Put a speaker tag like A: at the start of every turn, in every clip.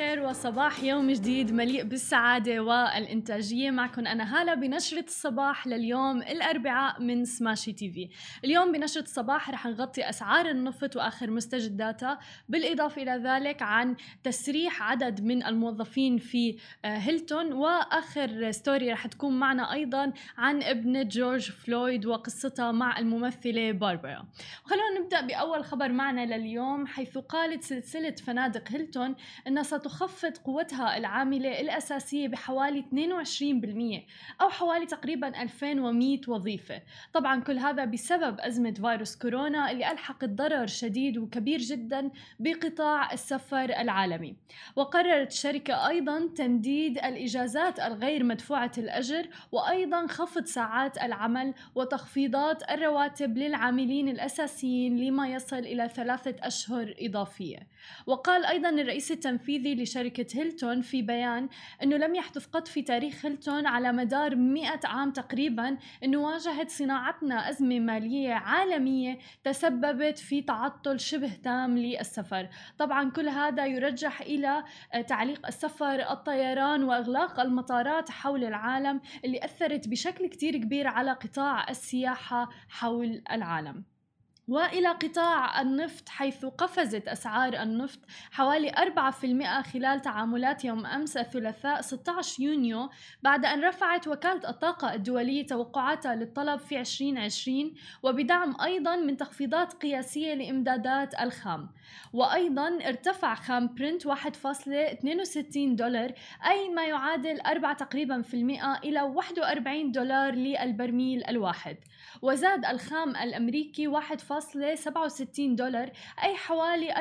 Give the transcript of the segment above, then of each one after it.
A: الخير وصباح يوم جديد مليء بالسعادة والإنتاجية. معكم أنا هالة بنشرة الصباح لليوم الأربعاء من سماشي TV. اليوم بنشرة الصباح رح نغطي أسعار النفط وآخر مستجداتها بالإضافة إلى ذلك عن تسريح عدد من الموظفين في آه، هيلتون وآخر story رح تكون معنا أيضا عن ابنة جورج فلويد وقصتها مع الممثلة باربرا. خلونا نبدأ بأول خبر معنا لليوم حيث قالت سلسلة فنادق هيلتون أنها ستخفض قوتها العاملة الأساسية بحوالي 22% أو حوالي تقريبا 2100 وظيفة. طبعا كل هذا بسبب أزمة فيروس كورونا اللي ألحقت ضرر شديد وكبير جدا بقطاع السفر العالمي. وقررت الشركة أيضا تمديد الإجازات الغير مدفوعة الأجر وأيضا خفض ساعات العمل وتخفيضات الرواتب للعاملين الأساسيين لما يصل إلى ثلاثة أشهر إضافية. وقال أيضا الرئيس التنفيذي لشركة هيلتون في بيان أنه لم يحدث قط في تاريخ هيلتون على مدار 100 عام تقريبا أنه واجهت صناعتنا أزمة مالية عالمية تسببت في تعطل شبه تام للسفر. طبعا كل هذا يرجح إلى تعليق السفر الطيران وإغلاق المطارات حول العالم اللي أثرت بشكل كتير كبير على قطاع السياحة حول العالم. وإلى قطاع النفط حيث قفزت أسعار النفط حوالي 4% خلال تعاملات يوم أمس الثلاثاء 16 يونيو بعد أن رفعت وكالة الطاقة الدولية توقعاتها للطلب في 2020 وبدعم أيضا من تخفيضات قياسية لإمدادات الخام وأيضا ارتفع خام برنت 1.62 دولار أي ما يعادل 4 تقريبا في المئة إلى 41 دولار للبرميل الواحد وزاد الخام الأمريكي 1. 4.67 دولار أي حوالي 4.5%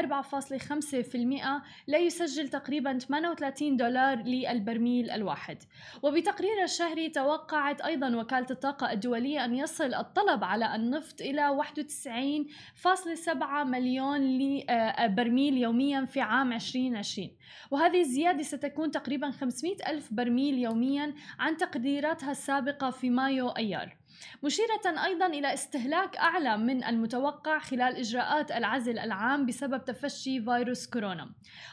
A: لا يسجل تقريبا 38 دولار للبرميل الواحد. وبتقرير الشهري توقعت أيضا وكالة الطاقة الدولية أن يصل الطلب على النفط إلى 91.7 مليون آه، برميل يوميا في عام 2020 وهذه الزيادة ستكون تقريبا 500 ألف برميل يوميا عن تقديراتها السابقة في مايو أيار. مشيرة أيضا إلى استهلاك أعلى من المتوقع خلال إجراءات العزل العام بسبب تفشي فيروس كورونا.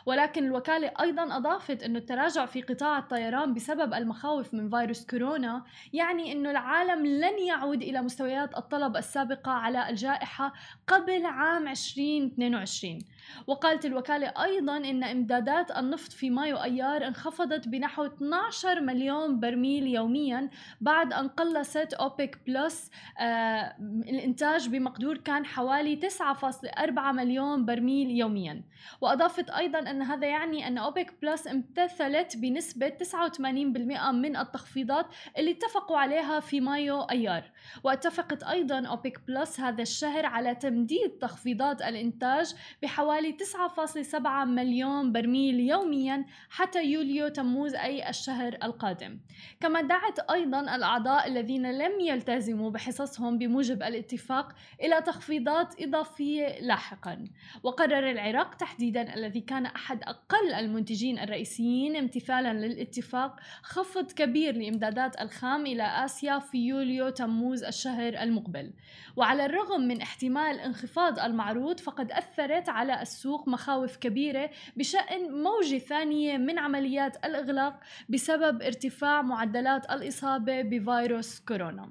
A: ولكن الوكالة أيضا أضافت أن التراجع في قطاع الطيران بسبب المخاوف من فيروس كورونا يعني أن العالم لن يعود إلى مستويات الطلب السابقة على الجائحة قبل عام 2022 وقالت الوكالة أيضا أن إمدادات النفط في مايو أيار انخفضت بنحو 12 مليون برميل يوميا بعد أن قلصت أوبك بلس آه الإنتاج بمقدور كان حوالي 9.4 مليون برميل يوميا. وأضافت أيضا أن هذا يعني أن أوبك بلس امتثلت بنسبة 89% من التخفيضات اللي اتفقوا عليها في مايو أيار. واتفقت أيضا أوبك بلس هذا الشهر على تمديد تخفيضات الإنتاج بحوالي حوالي 9.7 مليون برميل يوميا حتى يوليو تموز أي الشهر القادم. كما دعت أيضا الأعضاء الذين لم يلتزموا بحصصهم بموجب الاتفاق إلى تخفيضات إضافية لاحقا. وقرر العراق تحديدا الذي كان أحد أقل المنتجين الرئيسيين امتثالا للاتفاق خفض كبير لإمدادات الخام إلى آسيا في يوليو تموز الشهر المقبل. وعلى الرغم من احتمال انخفاض المعروض فقد أثرت على السوق مخاوف كبيرة بشأن موجة ثانية من عمليات الإغلاق بسبب ارتفاع معدلات الإصابة بفيروس كورونا.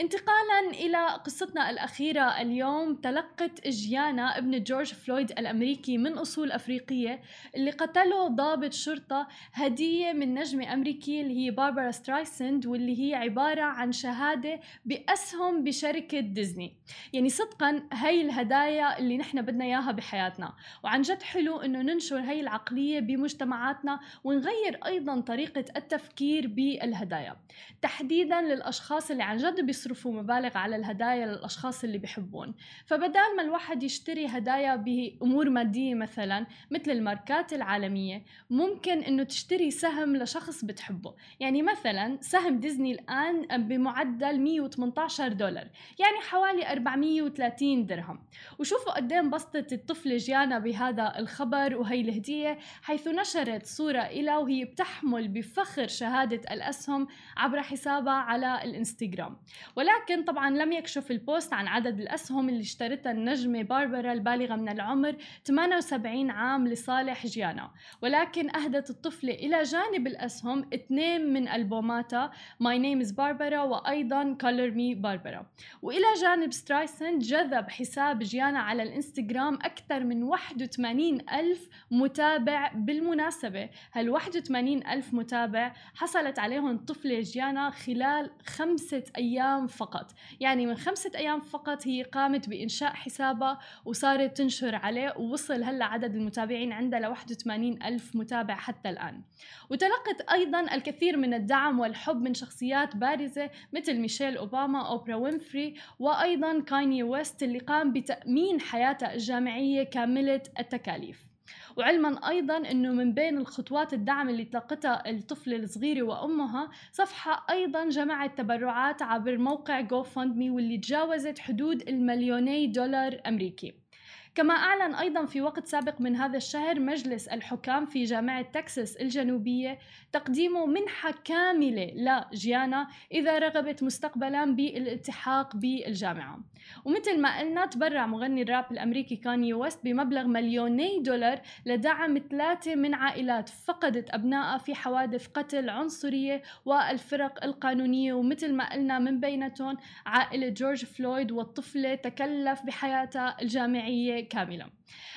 A: انتقالا إلى قصتنا الأخيرة اليوم تلقت جيانا ابنة جورج فلويد الأمريكي من أصول أفريقية اللي قتله ضابط شرطة هدية من نجمة أمريكية اللي هي باربرا سترايسند واللي هي عبارة عن شهادة بأسهم بشركة ديزني. يعني صدقا هاي الهدايا اللي نحن بدنا إياها بحياتنا. وعن جد حلو إنه ننشر هاي العقلية بمجتمعاتنا ونغير أيضا طريقة التفكير بالهدايا. تحديدا للأشخاص اللي عن جد بيصرفوا مبالغ على الهدايا للأشخاص اللي بيحبون. فبدال ما الواحد يشتري هدايا بأمور مادية مثلا مثل الماركات العالمية ممكن إنه تشتري سهم لشخص بتحبه. يعني مثلا سهم ديزني الآن بمعدل 118 دولار يعني حوالي 430 درهم. وشوفوا قد انبسطت الطفلة جيانا بهذا الخبر وهي الهدية حيث نشرت صورة إلى وهي بتحمل بفخر شهادة الأسهم عبر حسابها على الإنستغرام. ولكن طبعا لم يكشف البوست عن عدد الأسهم اللي اشترتها النجمة باربرا البالغة من العمر 78 عام لصالح جيانا. ولكن أهدت الطفلة إلى جانب الأسهم اثنين من ألبوماتها My Name is Barbara وأيضا Color Me Barbara. وإلى جانب سترايسن جذب حساب جيانا على الإنستغرام أكثر من 81 ألف متابع بالمناسبة. هال 81 ألف متابع؟ حصلت عليهم الطفلة جيانا خلال خمسة أيام فقط. يعني من خمسة أيام فقط هي قامت بإنشاء حسابها وصارت تنشر عليه ووصل هلا عدد المتابعين عندها ل 81 ألف متابع حتى الآن. وتلقت أيضا الكثير من الدعم والحب من شخصيات بارزة مثل ميشيل أوباما أوبرا وينفري وأيضا كايني ويست اللي قام بتأمين حياتها الجامعية كاملة التكاليف. وعلما أيضا إنه من بين الخطوات الدعم اللي تلقتها الطفله الصغيره وأمها صفحة أيضا جمعت تبرعات عبر موقع مي واللي تجاوزت حدود المليوني دولار أمريكي. كما أعلن أيضا في وقت سابق من هذا الشهر مجلس الحكام في جامعة تكساس الجنوبية تقديم منحة كاملة لجيانا إذا رغبت مستقبلا بالالتحاق بالجامعة. ومثل ما قلنا تبرع مغني الراب الأمريكي كاني ويست بمبلغ مليوني دولار لدعم ثلاثة من عائلات فقدت أبنائها في حوادث قتل عنصرية والفرق القانونية. ومثل ما قلنا من بينتهم عائلة جورج فلويد والطفلة تكلف بحياتها الجامعية كاملة.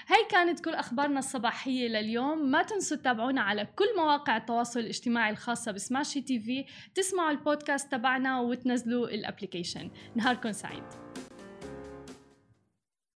A: هاي كانت كل أخبارنا الصباحية لليوم. ما تنسوا تتابعونا على كل مواقع التواصل الاجتماعي الخاصة بسماشي TV. تسمعوا البودكاست تبعنا وتنزلوا ال application. نهاركم سعيد.